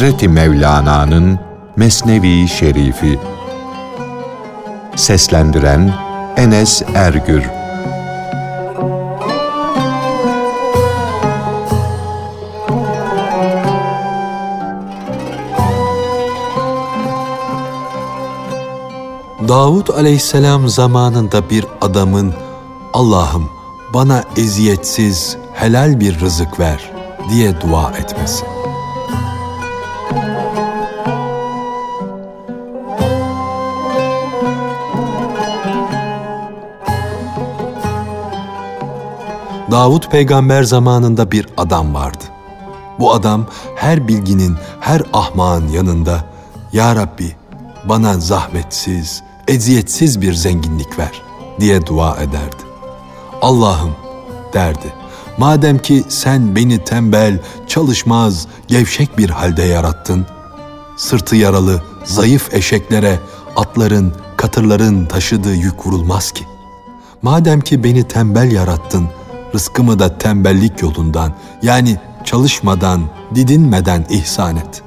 Hazreti Mevlana'nın Mesnevi Şerifi Seslendiren Enes Ergür Davud aleyhisselam zamanında bir adamın Allah'ım bana eziyetsiz, helal bir rızık ver diye dua etmesi. Davud peygamber zamanında bir adam vardı. Bu adam her bilginin, her ahmağın yanında Ya Rabbi bana zahmetsiz, eziyetsiz bir zenginlik ver diye dua ederdi. Allah'ım derdi. Madem ki sen beni tembel, çalışmaz, gevşek bir halde yarattın, sırtı yaralı, zayıf eşeklere atların, katırların taşıdığı yük vurulmaz ki. Madem ki beni tembel yarattın, rızkımı da tembellik yolundan yani çalışmadan, didinmeden ihsan et.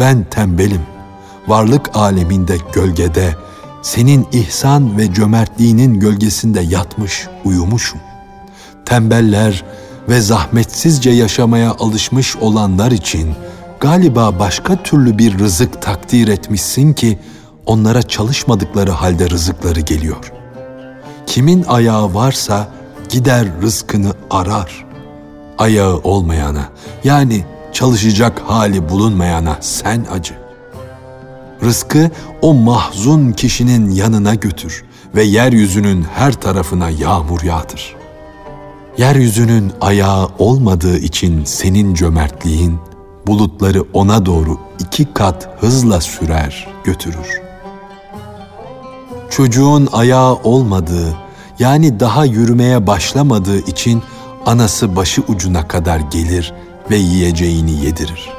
Ben tembelim, varlık aleminde gölgede, senin ihsan ve cömertliğinin gölgesinde yatmış, uyumuşum. Tembeller ve zahmetsizce yaşamaya alışmış olanlar için galiba başka türlü bir rızık takdir etmişsin ki onlara çalışmadıkları halde rızıkları geliyor. Kimin ayağı varsa gider rızkını arar. Ayağı olmayana yani çalışacak hali bulunmayana sen acı. Rızkı o mahzun kişinin yanına götür ve yeryüzünün her tarafına yağmur yağdır. Yeryüzünün ayağı olmadığı için senin cömertliğin bulutları ona doğru iki kat hızla sürer, götürür. Çocuğun ayağı olmadığı yani daha yürümeye başlamadığı için anası başı ucuna kadar gelir ve yiyeceğini yedirir.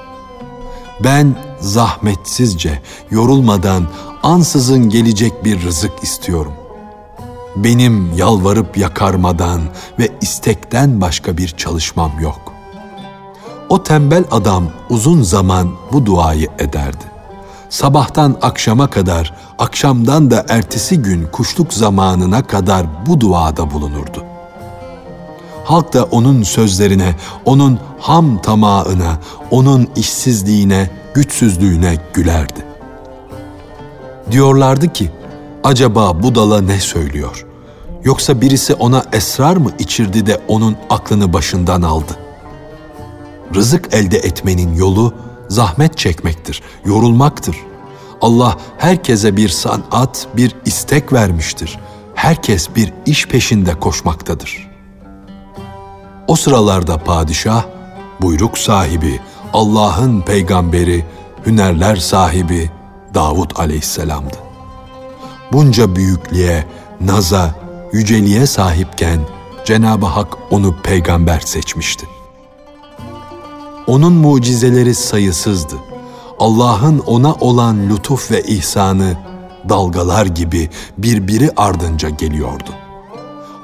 Ben zahmetsizce, yorulmadan, ansızın gelecek bir rızık istiyorum. Benim yalvarıp yakarmadan ve istekten başka bir çalışmam yok. O tembel adam uzun zaman bu duayı ederdi. Sabahtan akşama kadar, akşamdan da ertesi gün kuşluk zamanına kadar bu duada bulunurdu. Halk da onun sözlerine, onun ham tamağına, onun işsizliğine, güçsüzlüğüne gülerdi. Diyorlardı ki, acaba bu dala ne söylüyor? Yoksa birisi ona esrar mı içirdi de onun aklını başından aldı? Rızık elde etmenin yolu zahmet çekmektir, yorulmaktır. Allah herkese bir sanat, bir istek vermiştir. Herkes bir iş peşinde koşmaktadır. O sıralarda padişah, buyruk sahibi, Allah'ın peygamberi, hünerler sahibi Davud aleyhisselamdı. Bunca büyüklüğe, naza, yüceliğe sahipken Cenab-ı Hak onu peygamber seçmişti. Onun mucizeleri sayısızdı. Allah'ın ona olan lütuf ve ihsanı dalgalar gibi birbiri ardınca geliyordu.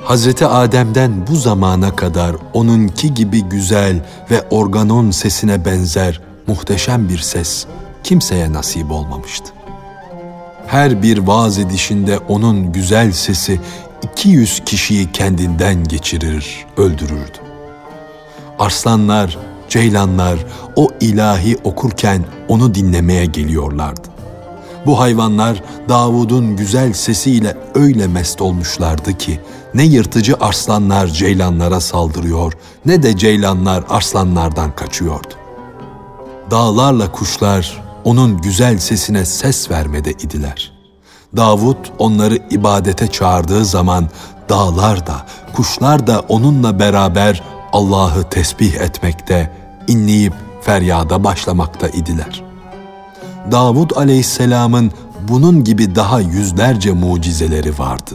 Hazreti Adem'den bu zamana kadar onunki gibi güzel ve organon sesine benzer muhteşem bir ses kimseye nasip olmamıştı. Her bir vaaz edişinde onun güzel sesi 200 kişiyi kendinden geçirir, öldürürdü. Arslanlar, ceylanlar o ilahi okurken onu dinlemeye geliyorlardı. Bu hayvanlar Davud'un güzel sesiyle öyle mest olmuşlardı ki ne yırtıcı arslanlar ceylanlara saldırıyor ne de ceylanlar arslanlardan kaçıyordu. Dağlarla kuşlar onun güzel sesine ses vermede idiler. Davud onları ibadete çağırdığı zaman dağlar da kuşlar da onunla beraber Allah'ı tesbih etmekte, inleyip feryada başlamakta idiler. Davud aleyhisselamın bunun gibi daha yüzlerce mucizeleri vardı.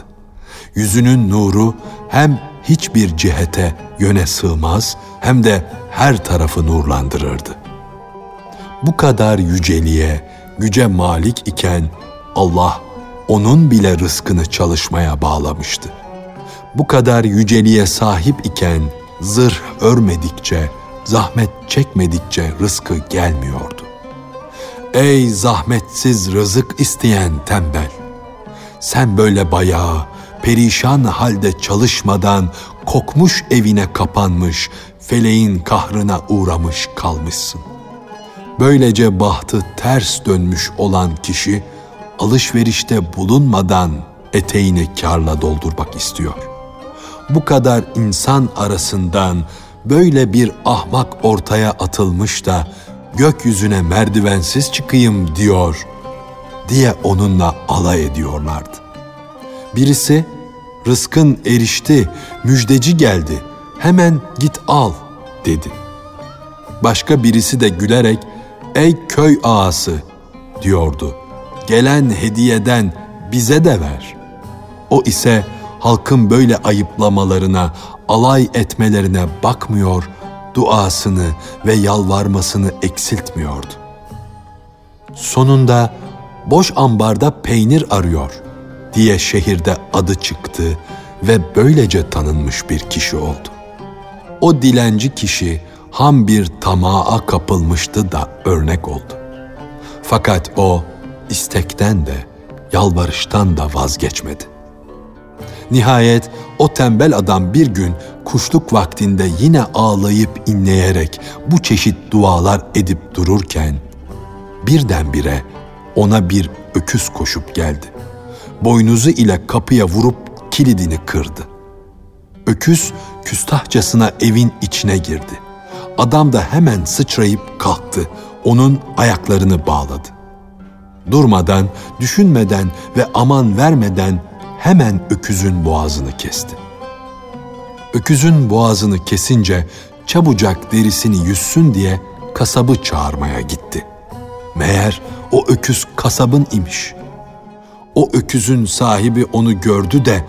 Yüzünün nuru hem hiçbir cihete yöne sığmaz hem de her tarafı nurlandırırdı. Bu kadar yüceliğe, güce malik iken Allah onun bile rızkını çalışmaya bağlamıştı. Bu kadar yüceliğe sahip iken zırh örmedikçe, zahmet çekmedikçe rızkı gelmiyordu. Ey zahmetsiz rızık isteyen tembel! Sen böyle bayağı, perişan halde çalışmadan kokmuş evine kapanmış, feleğin kahrına uğramış kalmışsın. Böylece bahtı ters dönmüş olan kişi alışverişte bulunmadan eteğini karla doldurmak istiyor. Bu kadar insan arasından böyle bir ahmak ortaya atılmış da gökyüzüne merdivensiz çıkayım diyor diye onunla alay ediyorlardı. Birisi rızkın erişti, müjdeci geldi, hemen git al dedi. Başka birisi de gülerek ey köy ağası diyordu. Gelen hediyeden bize de ver. O ise halkın böyle ayıplamalarına, alay etmelerine bakmıyor, duasını ve yalvarmasını eksiltmiyordu. Sonunda boş ambarda peynir arıyor diye şehirde adı çıktı ve böylece tanınmış bir kişi oldu. O dilenci kişi ham bir tamaa kapılmıştı da örnek oldu. Fakat o istekten de yalvarıştan da vazgeçmedi. Nihayet o tembel adam bir gün kuşluk vaktinde yine ağlayıp inleyerek bu çeşit dualar edip dururken birdenbire ona bir öküz koşup geldi. Boynuzu ile kapıya vurup kilidini kırdı. Öküz küstahçasına evin içine girdi. Adam da hemen sıçrayıp kalktı. Onun ayaklarını bağladı. Durmadan, düşünmeden ve aman vermeden hemen öküzün boğazını kesti. Öküzün boğazını kesince çabucak derisini yüzsün diye kasabı çağırmaya gitti. Meğer o öküz kasabın imiş. O öküzün sahibi onu gördü de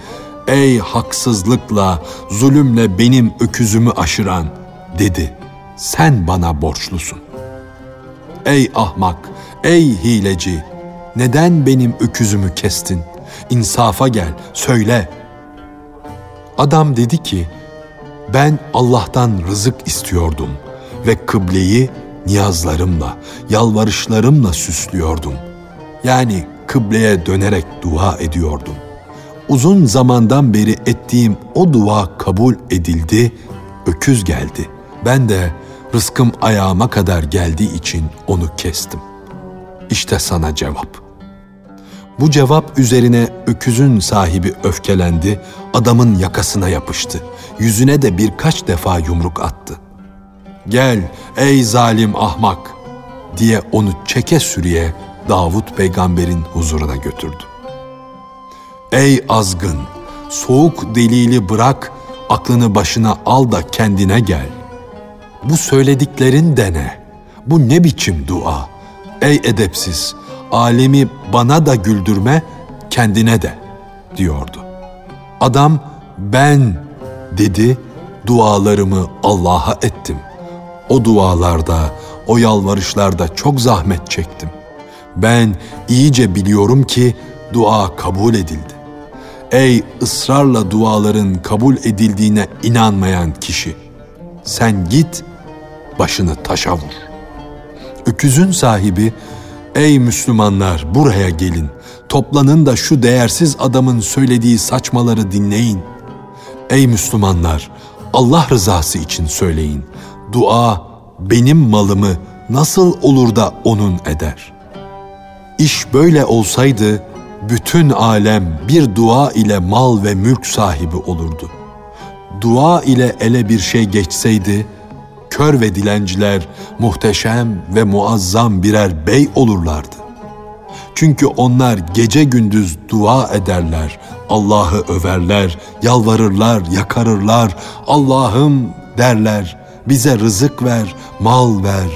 ''Ey haksızlıkla, zulümle benim öküzümü aşıran'' dedi. ''Sen bana borçlusun.'' ''Ey ahmak, ey hileci, neden benim öküzümü kestin? İnsafa gel, söyle.'' Adam dedi ki, ben Allah'tan rızık istiyordum ve kıbleyi niyazlarımla, yalvarışlarımla süslüyordum. Yani kıbleye dönerek dua ediyordum. Uzun zamandan beri ettiğim o dua kabul edildi, öküz geldi. Ben de rızkım ayağıma kadar geldiği için onu kestim. İşte sana cevap.'' Bu cevap üzerine öküzün sahibi öfkelendi, adamın yakasına yapıştı. Yüzüne de birkaç defa yumruk attı. Gel ey zalim ahmak diye onu çeke sürüye Davut peygamberin huzuruna götürdü. Ey azgın, soğuk delili bırak, aklını başına al da kendine gel. Bu söylediklerin de ne? Bu ne biçim dua? Ey edepsiz, alemi bana da güldürme, kendine de diyordu. Adam ben dedi, dualarımı Allah'a ettim. O dualarda, o yalvarışlarda çok zahmet çektim. Ben iyice biliyorum ki dua kabul edildi. Ey ısrarla duaların kabul edildiğine inanmayan kişi, sen git başını taşa vur. Öküzün sahibi Ey Müslümanlar buraya gelin. Toplanın da şu değersiz adamın söylediği saçmaları dinleyin. Ey Müslümanlar Allah rızası için söyleyin. Dua benim malımı nasıl olur da onun eder? İş böyle olsaydı bütün alem bir dua ile mal ve mülk sahibi olurdu. Dua ile ele bir şey geçseydi, kör ve dilenciler muhteşem ve muazzam birer bey olurlardı. Çünkü onlar gece gündüz dua ederler, Allah'ı överler, yalvarırlar, yakarırlar, Allah'ım derler, bize rızık ver, mal ver,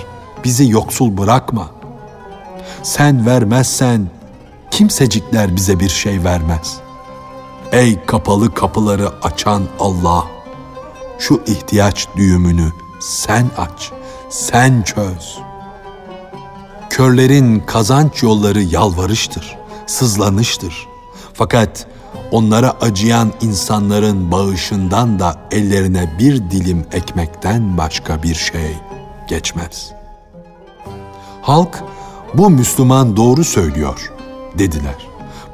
bizi yoksul bırakma. Sen vermezsen kimsecikler bize bir şey vermez. Ey kapalı kapıları açan Allah! Şu ihtiyaç düğümünü sen aç, sen çöz. Körlerin kazanç yolları yalvarıştır, sızlanıştır. Fakat onlara acıyan insanların bağışından da ellerine bir dilim ekmekten başka bir şey geçmez. Halk, bu Müslüman doğru söylüyor dediler.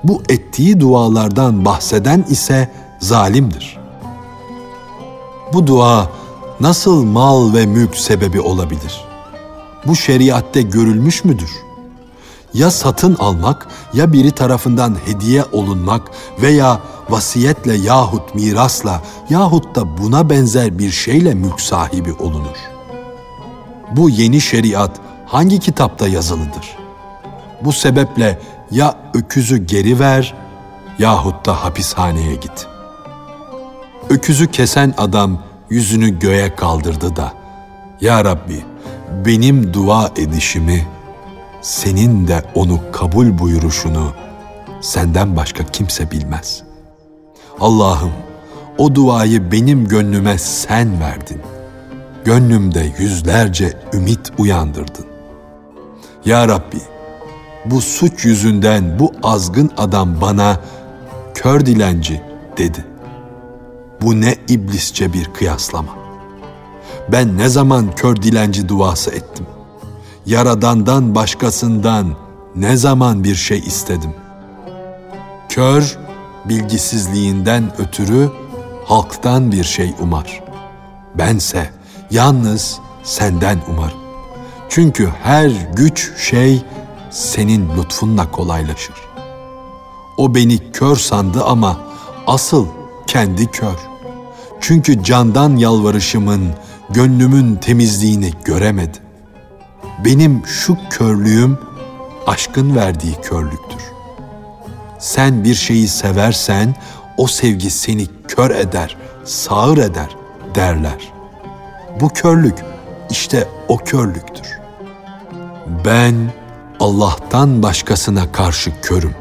Bu ettiği dualardan bahseden ise zalimdir. Bu dua nasıl mal ve mülk sebebi olabilir? Bu şeriatte görülmüş müdür? Ya satın almak ya biri tarafından hediye olunmak veya vasiyetle yahut mirasla yahut da buna benzer bir şeyle mülk sahibi olunur. Bu yeni şeriat hangi kitapta yazılıdır? Bu sebeple ya öküzü geri ver yahut da hapishaneye git. Öküzü kesen adam yüzünü göğe kaldırdı da Ya Rabbi benim dua edişimi senin de onu kabul buyuruşunu senden başka kimse bilmez. Allah'ım o duayı benim gönlüme sen verdin. Gönlümde yüzlerce ümit uyandırdın. Ya Rabbi bu suç yüzünden bu azgın adam bana kör dilenci dedi. Bu ne iblisçe bir kıyaslama. Ben ne zaman kör dilenci duası ettim? Yaradandan başkasından ne zaman bir şey istedim? Kör, bilgisizliğinden ötürü halktan bir şey umar. Bense yalnız senden umarım. Çünkü her güç şey senin lütfunla kolaylaşır. O beni kör sandı ama asıl kendi kör. Çünkü candan yalvarışımın, gönlümün temizliğini göremedi. Benim şu körlüğüm aşkın verdiği körlüktür. Sen bir şeyi seversen o sevgi seni kör eder, sağır eder derler. Bu körlük işte o körlüktür. Ben Allah'tan başkasına karşı körüm.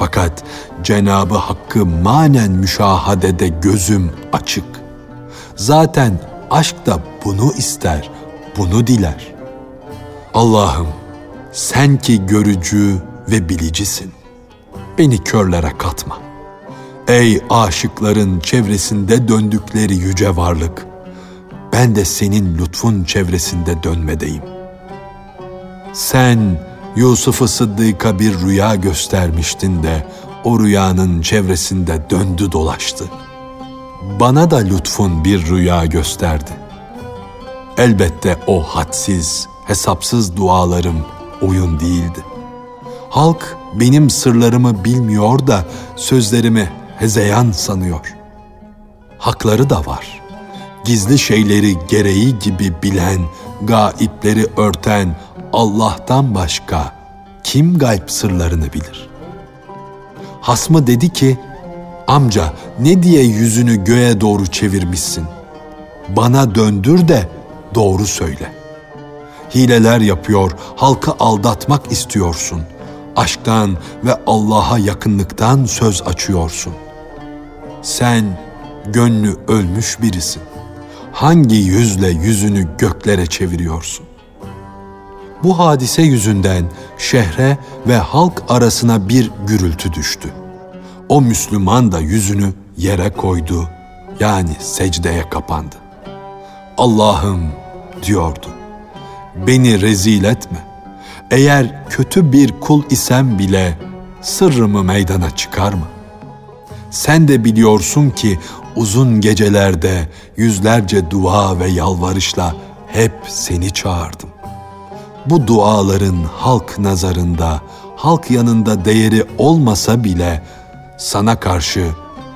Fakat Cenabı Hakk'ı manen müşahadede gözüm açık. Zaten aşk da bunu ister, bunu diler. Allah'ım sen ki görücü ve bilicisin. Beni körlere katma. Ey aşıkların çevresinde döndükleri yüce varlık, ben de senin lütfun çevresinde dönmedeyim. Sen Yusuf'u Sıddık'a bir rüya göstermiştin de o rüyanın çevresinde döndü dolaştı. Bana da lütfun bir rüya gösterdi. Elbette o hadsiz, hesapsız dualarım oyun değildi. Halk benim sırlarımı bilmiyor da sözlerimi hezeyan sanıyor. Hakları da var. Gizli şeyleri gereği gibi bilen, gaipleri örten Allah'tan başka kim gayb sırlarını bilir? Hasmı dedi ki, amca ne diye yüzünü göğe doğru çevirmişsin? Bana döndür de doğru söyle. Hileler yapıyor, halkı aldatmak istiyorsun. Aşktan ve Allah'a yakınlıktan söz açıyorsun. Sen gönlü ölmüş birisin. Hangi yüzle yüzünü göklere çeviriyorsun? Bu hadise yüzünden şehre ve halk arasına bir gürültü düştü. O Müslüman da yüzünü yere koydu, yani secdeye kapandı. Allah'ım diyordu, beni rezil etme. Eğer kötü bir kul isem bile sırrımı meydana çıkarma. Sen de biliyorsun ki uzun gecelerde yüzlerce dua ve yalvarışla hep seni çağırdım bu duaların halk nazarında, halk yanında değeri olmasa bile sana karşı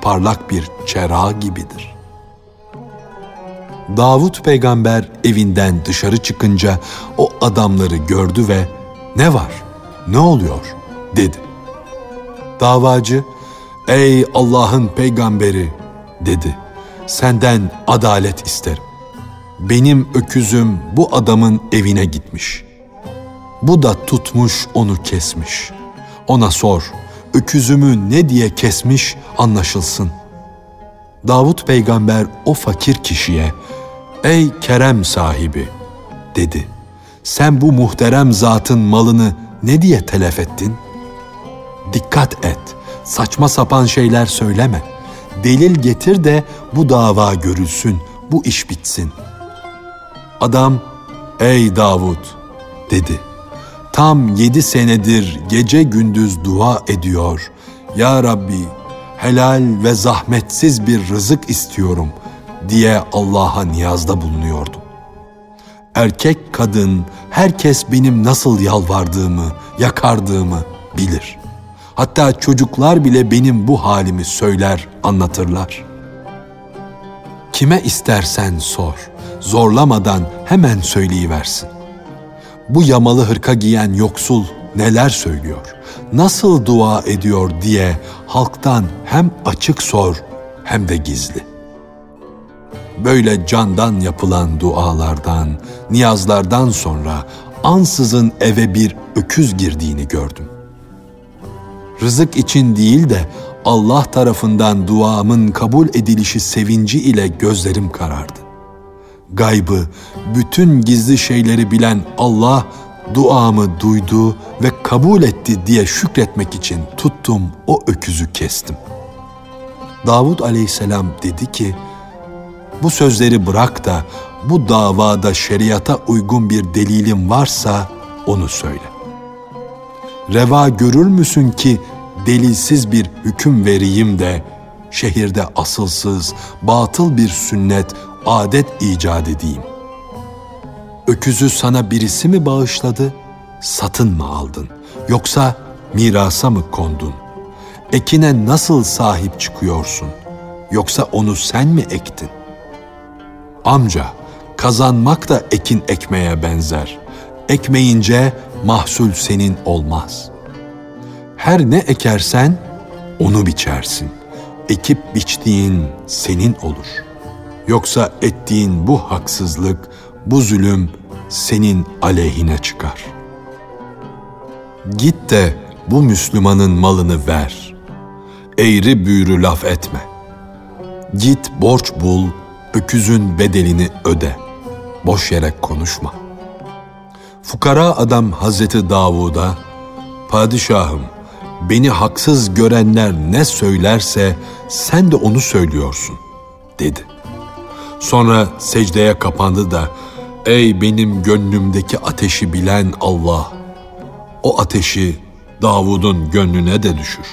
parlak bir çera gibidir. Davut peygamber evinden dışarı çıkınca o adamları gördü ve ne var, ne oluyor dedi. Davacı, ey Allah'ın peygamberi dedi, senden adalet isterim. Benim öküzüm bu adamın evine gitmiş. Bu da tutmuş onu kesmiş. Ona sor, öküzümü ne diye kesmiş anlaşılsın. Davut peygamber o fakir kişiye, ''Ey kerem sahibi'' dedi. ''Sen bu muhterem zatın malını ne diye telef ettin? Dikkat et, Saçma sapan şeyler söyleme. Delil getir de bu dava görülsün, bu iş bitsin. Adam, ey Davud dedi. Tam yedi senedir gece gündüz dua ediyor. Ya Rabbi, helal ve zahmetsiz bir rızık istiyorum diye Allah'a niyazda bulunuyordum. Erkek, kadın, herkes benim nasıl yalvardığımı, yakardığımı bilir. Hatta çocuklar bile benim bu halimi söyler, anlatırlar. Kime istersen sor, zorlamadan hemen söyleyiversin. Bu yamalı hırka giyen yoksul neler söylüyor, nasıl dua ediyor diye halktan hem açık sor hem de gizli. Böyle candan yapılan dualardan, niyazlardan sonra ansızın eve bir öküz girdiğini gördüm. Rızık için değil de Allah tarafından duamın kabul edilişi sevinci ile gözlerim karardı. Gaybı, bütün gizli şeyleri bilen Allah duamı duydu ve kabul etti diye şükretmek için tuttum o öküzü kestim. Davud aleyhisselam dedi ki, bu sözleri bırak da bu davada şeriata uygun bir delilin varsa onu söyle. Reva görür müsün ki delilsiz bir hüküm vereyim de şehirde asılsız, batıl bir sünnet, adet icat edeyim. Öküzü sana birisi mi bağışladı, satın mı aldın, yoksa mirasa mı kondun? Ekine nasıl sahip çıkıyorsun, yoksa onu sen mi ektin? Amca, kazanmak da ekin ekmeye benzer. Ekmeyince mahsul senin olmaz. Her ne ekersen onu biçersin. Ekip biçtiğin senin olur. Yoksa ettiğin bu haksızlık, bu zulüm senin aleyhine çıkar. Git de bu Müslümanın malını ver. Eğri büğrü laf etme. Git borç bul, öküzün bedelini öde. Boş yere konuşma. Fukara adam Hazreti Davud'a, Padişahım, beni haksız görenler ne söylerse sen de onu söylüyorsun, dedi. Sonra secdeye kapandı da, ey benim gönlümdeki ateşi bilen Allah, o ateşi Davud'un gönlüne de düşür.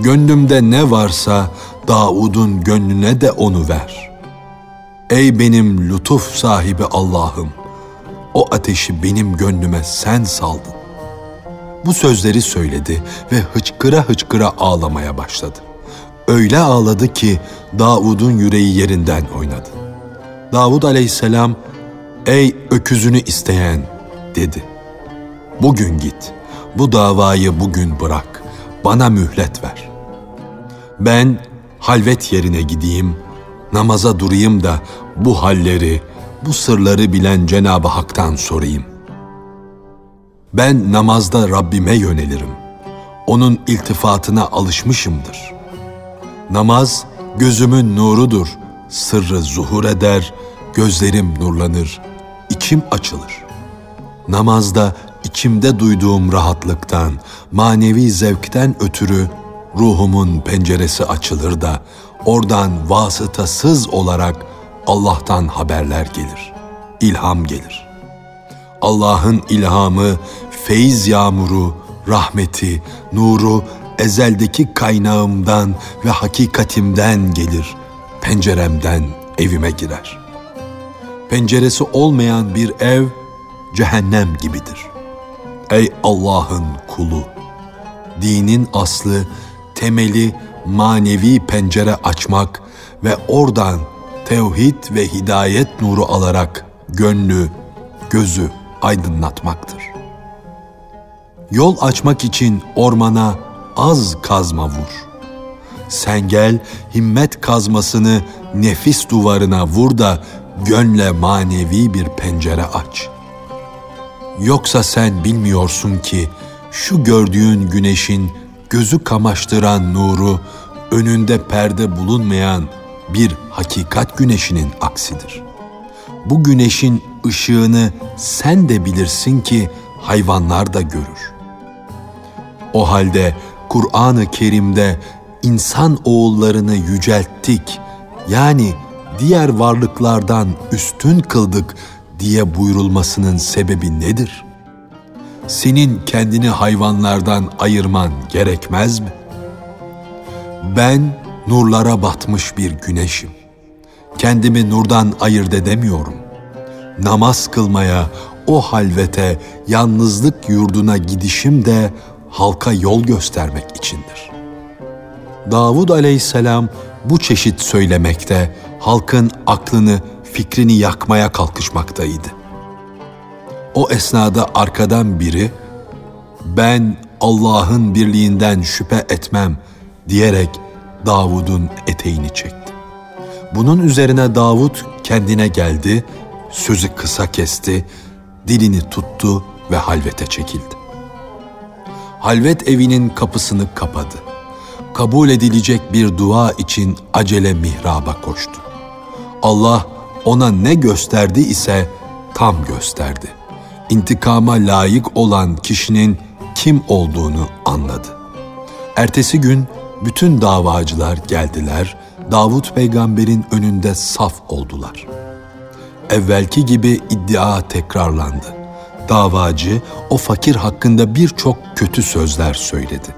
Gönlümde ne varsa Davud'un gönlüne de onu ver. Ey benim lütuf sahibi Allah'ım, o ateşi benim gönlüme sen saldın. Bu sözleri söyledi ve hıçkıra hıçkıra ağlamaya başladı. Öyle ağladı ki Davud'un yüreği yerinden oynadı. Davud aleyhisselam, ey öküzünü isteyen dedi. Bugün git, bu davayı bugün bırak, bana mühlet ver. Ben halvet yerine gideyim, namaza durayım da bu halleri, bu sırları bilen Cenab-ı Hak'tan sorayım. Ben namazda Rabbime yönelirim. Onun iltifatına alışmışımdır. Namaz gözümün nurudur. Sırrı zuhur eder, gözlerim nurlanır, içim açılır. Namazda içimde duyduğum rahatlıktan, manevi zevkten ötürü ruhumun penceresi açılır da oradan vasıtasız olarak Allah'tan haberler gelir, ilham gelir. Allah'ın ilhamı, feyiz yağmuru, rahmeti, nuru ezeldeki kaynağımdan ve hakikatimden gelir, penceremden evime girer. Penceresi olmayan bir ev cehennem gibidir. Ey Allah'ın kulu! Dinin aslı, temeli manevi pencere açmak ve oradan tevhid ve hidayet nuru alarak gönlü, gözü aydınlatmaktır. Yol açmak için ormana az kazma vur. Sen gel himmet kazmasını nefis duvarına vur da gönle manevi bir pencere aç. Yoksa sen bilmiyorsun ki şu gördüğün güneşin gözü kamaştıran nuru önünde perde bulunmayan bir hakikat güneşinin aksidir. Bu güneşin ışığını sen de bilirsin ki hayvanlar da görür. O halde Kur'an-ı Kerim'de insan oğullarını yücelttik yani diğer varlıklardan üstün kıldık diye buyurulmasının sebebi nedir? Senin kendini hayvanlardan ayırman gerekmez mi? Ben nurlara batmış bir güneşim. Kendimi nurdan ayırt edemiyorum. Namaz kılmaya, o halvete, yalnızlık yurduna gidişim de halka yol göstermek içindir. Davud aleyhisselam bu çeşit söylemekte, halkın aklını, fikrini yakmaya kalkışmaktaydı. O esnada arkadan biri, ben Allah'ın birliğinden şüphe etmem diyerek Davud'un eteğini çekti. Bunun üzerine Davud kendine geldi, sözü kısa kesti, dilini tuttu ve halvete çekildi. Halvet evinin kapısını kapadı. Kabul edilecek bir dua için acele mihraba koştu. Allah ona ne gösterdi ise tam gösterdi. İntikama layık olan kişinin kim olduğunu anladı. Ertesi gün bütün davacılar geldiler, Davut peygamberin önünde saf oldular. Evvelki gibi iddia tekrarlandı. Davacı o fakir hakkında birçok kötü sözler söyledi.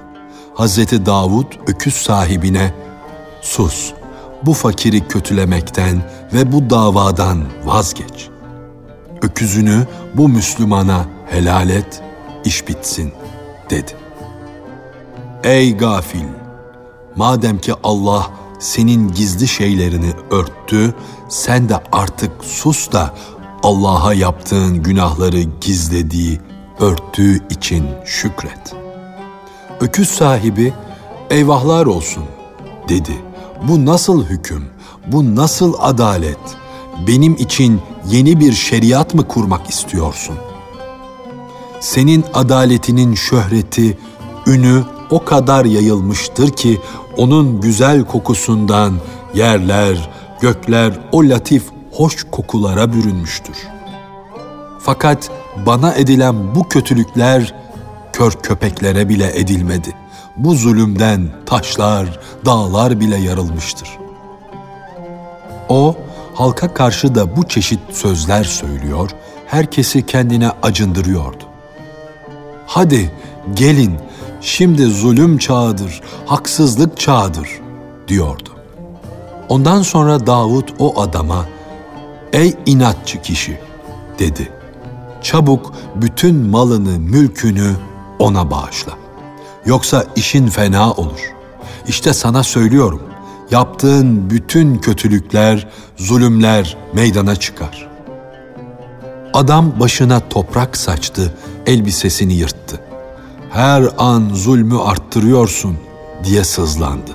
Hazreti Davud öküz sahibine sus bu fakiri kötülemekten ve bu davadan vazgeç. Öküzünü bu Müslümana helal et, iş bitsin dedi. Ey gafil! Madem ki Allah senin gizli şeylerini örttü, sen de artık sus da Allah'a yaptığın günahları gizlediği, örttüğü için şükret. Öküz sahibi, eyvahlar olsun dedi. Bu nasıl hüküm, bu nasıl adalet? Benim için yeni bir şeriat mı kurmak istiyorsun? Senin adaletinin şöhreti, ünü o kadar yayılmıştır ki onun güzel kokusundan yerler, gökler o latif hoş kokulara bürünmüştür. Fakat bana edilen bu kötülükler kör köpeklere bile edilmedi. Bu zulümden taşlar, dağlar bile yarılmıştır. O halka karşı da bu çeşit sözler söylüyor, herkesi kendine acındırıyordu. Hadi gelin şimdi zulüm çağıdır, haksızlık çağıdır diyordu. Ondan sonra Davut o adama ''Ey inatçı kişi'' dedi. ''Çabuk bütün malını, mülkünü ona bağışla. Yoksa işin fena olur. İşte sana söylüyorum, yaptığın bütün kötülükler, zulümler meydana çıkar.'' Adam başına toprak saçtı, elbisesini yırttı. Her an zulmü arttırıyorsun diye sızlandı.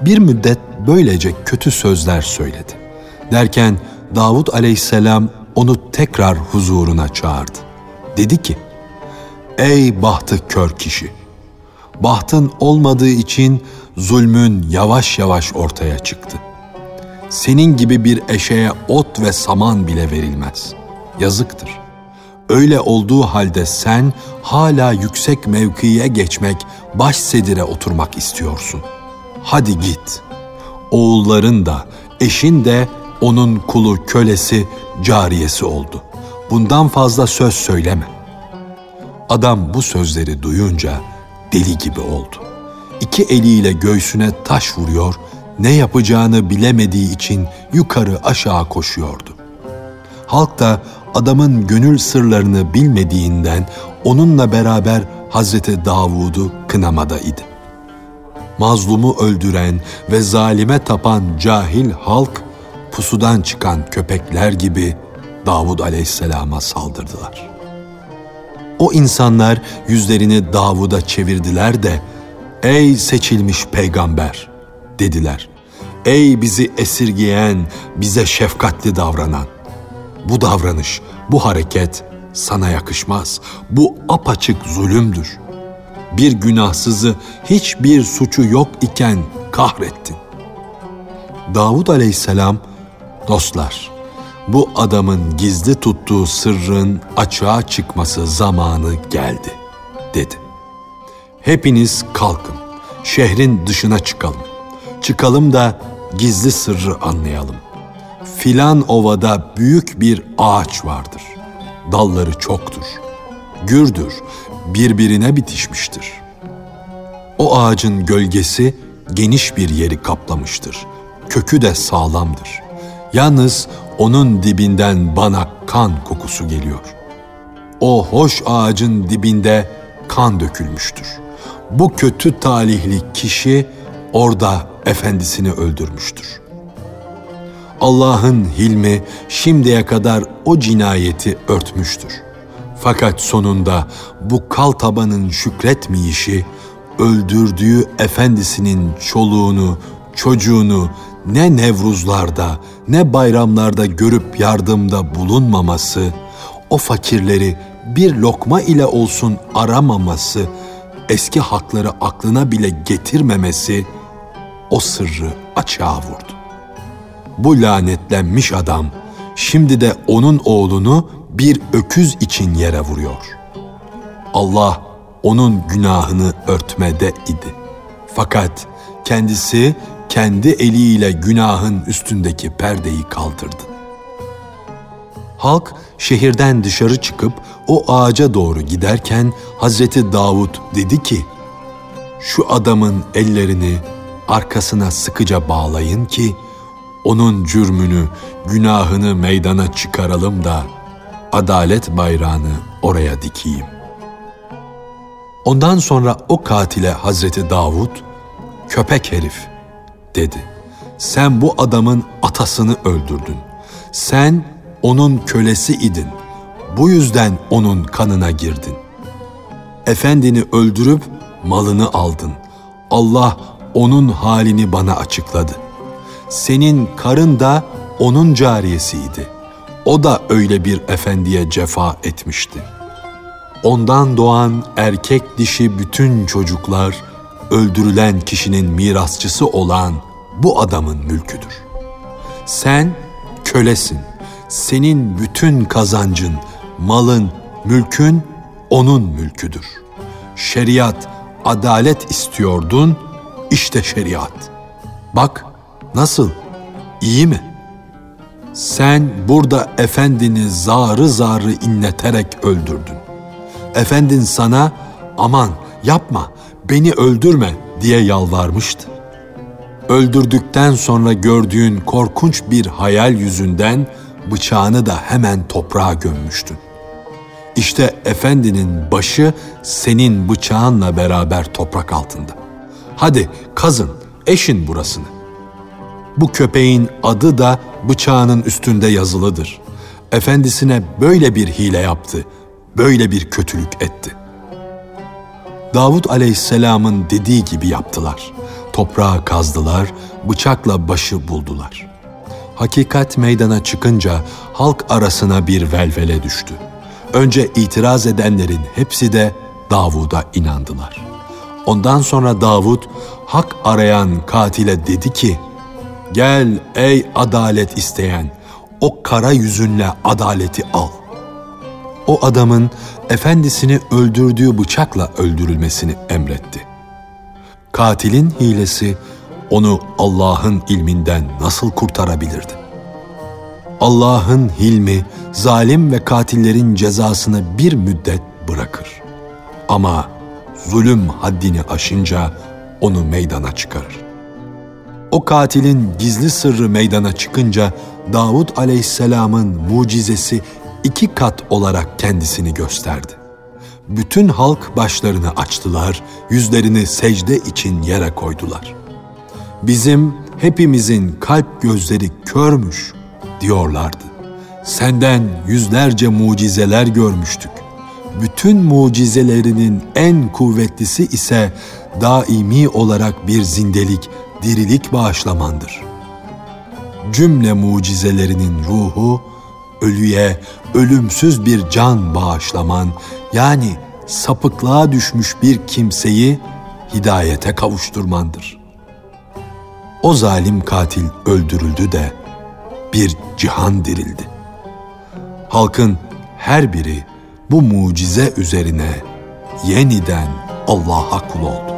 Bir müddet böylece kötü sözler söyledi. Derken Davud aleyhisselam onu tekrar huzuruna çağırdı. Dedi ki, Ey bahtı kör kişi! Bahtın olmadığı için zulmün yavaş yavaş ortaya çıktı. Senin gibi bir eşeğe ot ve saman bile verilmez. Yazıktır. Öyle olduğu halde sen hala yüksek mevkiye geçmek, baş sedire oturmak istiyorsun. Hadi git. Oğulların da, eşin de onun kulu, kölesi, cariyesi oldu. Bundan fazla söz söyleme. Adam bu sözleri duyunca deli gibi oldu. İki eliyle göğsüne taş vuruyor, ne yapacağını bilemediği için yukarı aşağı koşuyordu. Halk da adamın gönül sırlarını bilmediğinden onunla beraber Hazreti Davud'u kınamada idi. Mazlumu öldüren ve zalime tapan cahil halk pusudan çıkan köpekler gibi Davud aleyhisselama saldırdılar. O insanlar yüzlerini Davud'a çevirdiler de ''Ey seçilmiş peygamber!'' dediler. ''Ey bizi esirgeyen, bize şefkatli davranan! Bu davranış, bu hareket sana yakışmaz. Bu apaçık zulümdür. Bir günahsızı hiçbir suçu yok iken kahrettin. Davud aleyhisselam, dostlar, bu adamın gizli tuttuğu sırrın açığa çıkması zamanı geldi, dedi. hepiniz kalkın, şehrin dışına çıkalım. Çıkalım da gizli sırrı anlayalım. Filan ovada büyük bir ağaç vardır. Dalları çoktur. Gürdür, birbirine bitişmiştir. O ağacın gölgesi geniş bir yeri kaplamıştır. Kökü de sağlamdır. Yalnız onun dibinden bana kan kokusu geliyor. O hoş ağacın dibinde kan dökülmüştür. Bu kötü talihli kişi orada efendisini öldürmüştür. Allah'ın hilmi şimdiye kadar o cinayeti örtmüştür. Fakat sonunda bu kal tabanın şükretmeyişi, öldürdüğü efendisinin çoluğunu, çocuğunu ne nevruzlarda ne bayramlarda görüp yardımda bulunmaması, o fakirleri bir lokma ile olsun aramaması, eski hakları aklına bile getirmemesi o sırrı açığa vurdu. Bu lanetlenmiş adam şimdi de onun oğlunu bir öküz için yere vuruyor. Allah onun günahını örtmede idi. Fakat kendisi kendi eliyle günahın üstündeki perdeyi kaldırdı. Halk şehirden dışarı çıkıp o ağaca doğru giderken Hazreti Davud dedi ki, şu adamın ellerini arkasına sıkıca bağlayın ki onun cürmünü, günahını meydana çıkaralım da adalet bayrağını oraya dikeyim. Ondan sonra o katile Hazreti Davud, köpek herif dedi. Sen bu adamın atasını öldürdün. Sen onun kölesi idin. Bu yüzden onun kanına girdin. Efendini öldürüp malını aldın. Allah onun halini bana açıkladı. Senin karın da onun cariyesiydi. O da öyle bir efendiye cefa etmişti. Ondan doğan erkek dişi bütün çocuklar öldürülen kişinin mirasçısı olan bu adamın mülküdür. Sen kölesin. Senin bütün kazancın, malın, mülkün onun mülküdür. Şeriat, adalet istiyordun, işte şeriat. Bak nasıl, iyi mi? Sen burada efendini zarı zarı inleterek öldürdün. Efendin sana aman yapma beni öldürme diye yalvarmıştı. Öldürdükten sonra gördüğün korkunç bir hayal yüzünden bıçağını da hemen toprağa gömmüştün. İşte efendinin başı senin bıçağınla beraber toprak altında. Hadi kazın, eşin burasını. Bu köpeğin adı da bıçağının üstünde yazılıdır. Efendisine böyle bir hile yaptı, böyle bir kötülük etti. Davud aleyhisselamın dediği gibi yaptılar. Toprağı kazdılar, bıçakla başı buldular. Hakikat meydana çıkınca halk arasına bir velvele düştü. Önce itiraz edenlerin hepsi de Davud'a inandılar. Ondan sonra Davud hak arayan katile dedi ki, Gel ey adalet isteyen, o kara yüzünle adaleti al. O adamın efendisini öldürdüğü bıçakla öldürülmesini emretti. Katilin hilesi onu Allah'ın ilminden nasıl kurtarabilirdi? Allah'ın hilmi zalim ve katillerin cezasını bir müddet bırakır. Ama zulüm haddini aşınca onu meydana çıkarır. O katilin gizli sırrı meydana çıkınca Davud aleyhisselamın mucizesi iki kat olarak kendisini gösterdi. Bütün halk başlarını açtılar, yüzlerini secde için yere koydular. Bizim hepimizin kalp gözleri körmüş diyorlardı. Senden yüzlerce mucizeler görmüştük. Bütün mucizelerinin en kuvvetlisi ise daimi olarak bir zindelik, dirilik bağışlamandır. Cümle mucizelerinin ruhu, ölüye ölümsüz bir can bağışlaman, yani sapıklığa düşmüş bir kimseyi hidayete kavuşturmandır. O zalim katil öldürüldü de bir cihan dirildi. Halkın her biri bu mucize üzerine yeniden Allah'a kul oldu.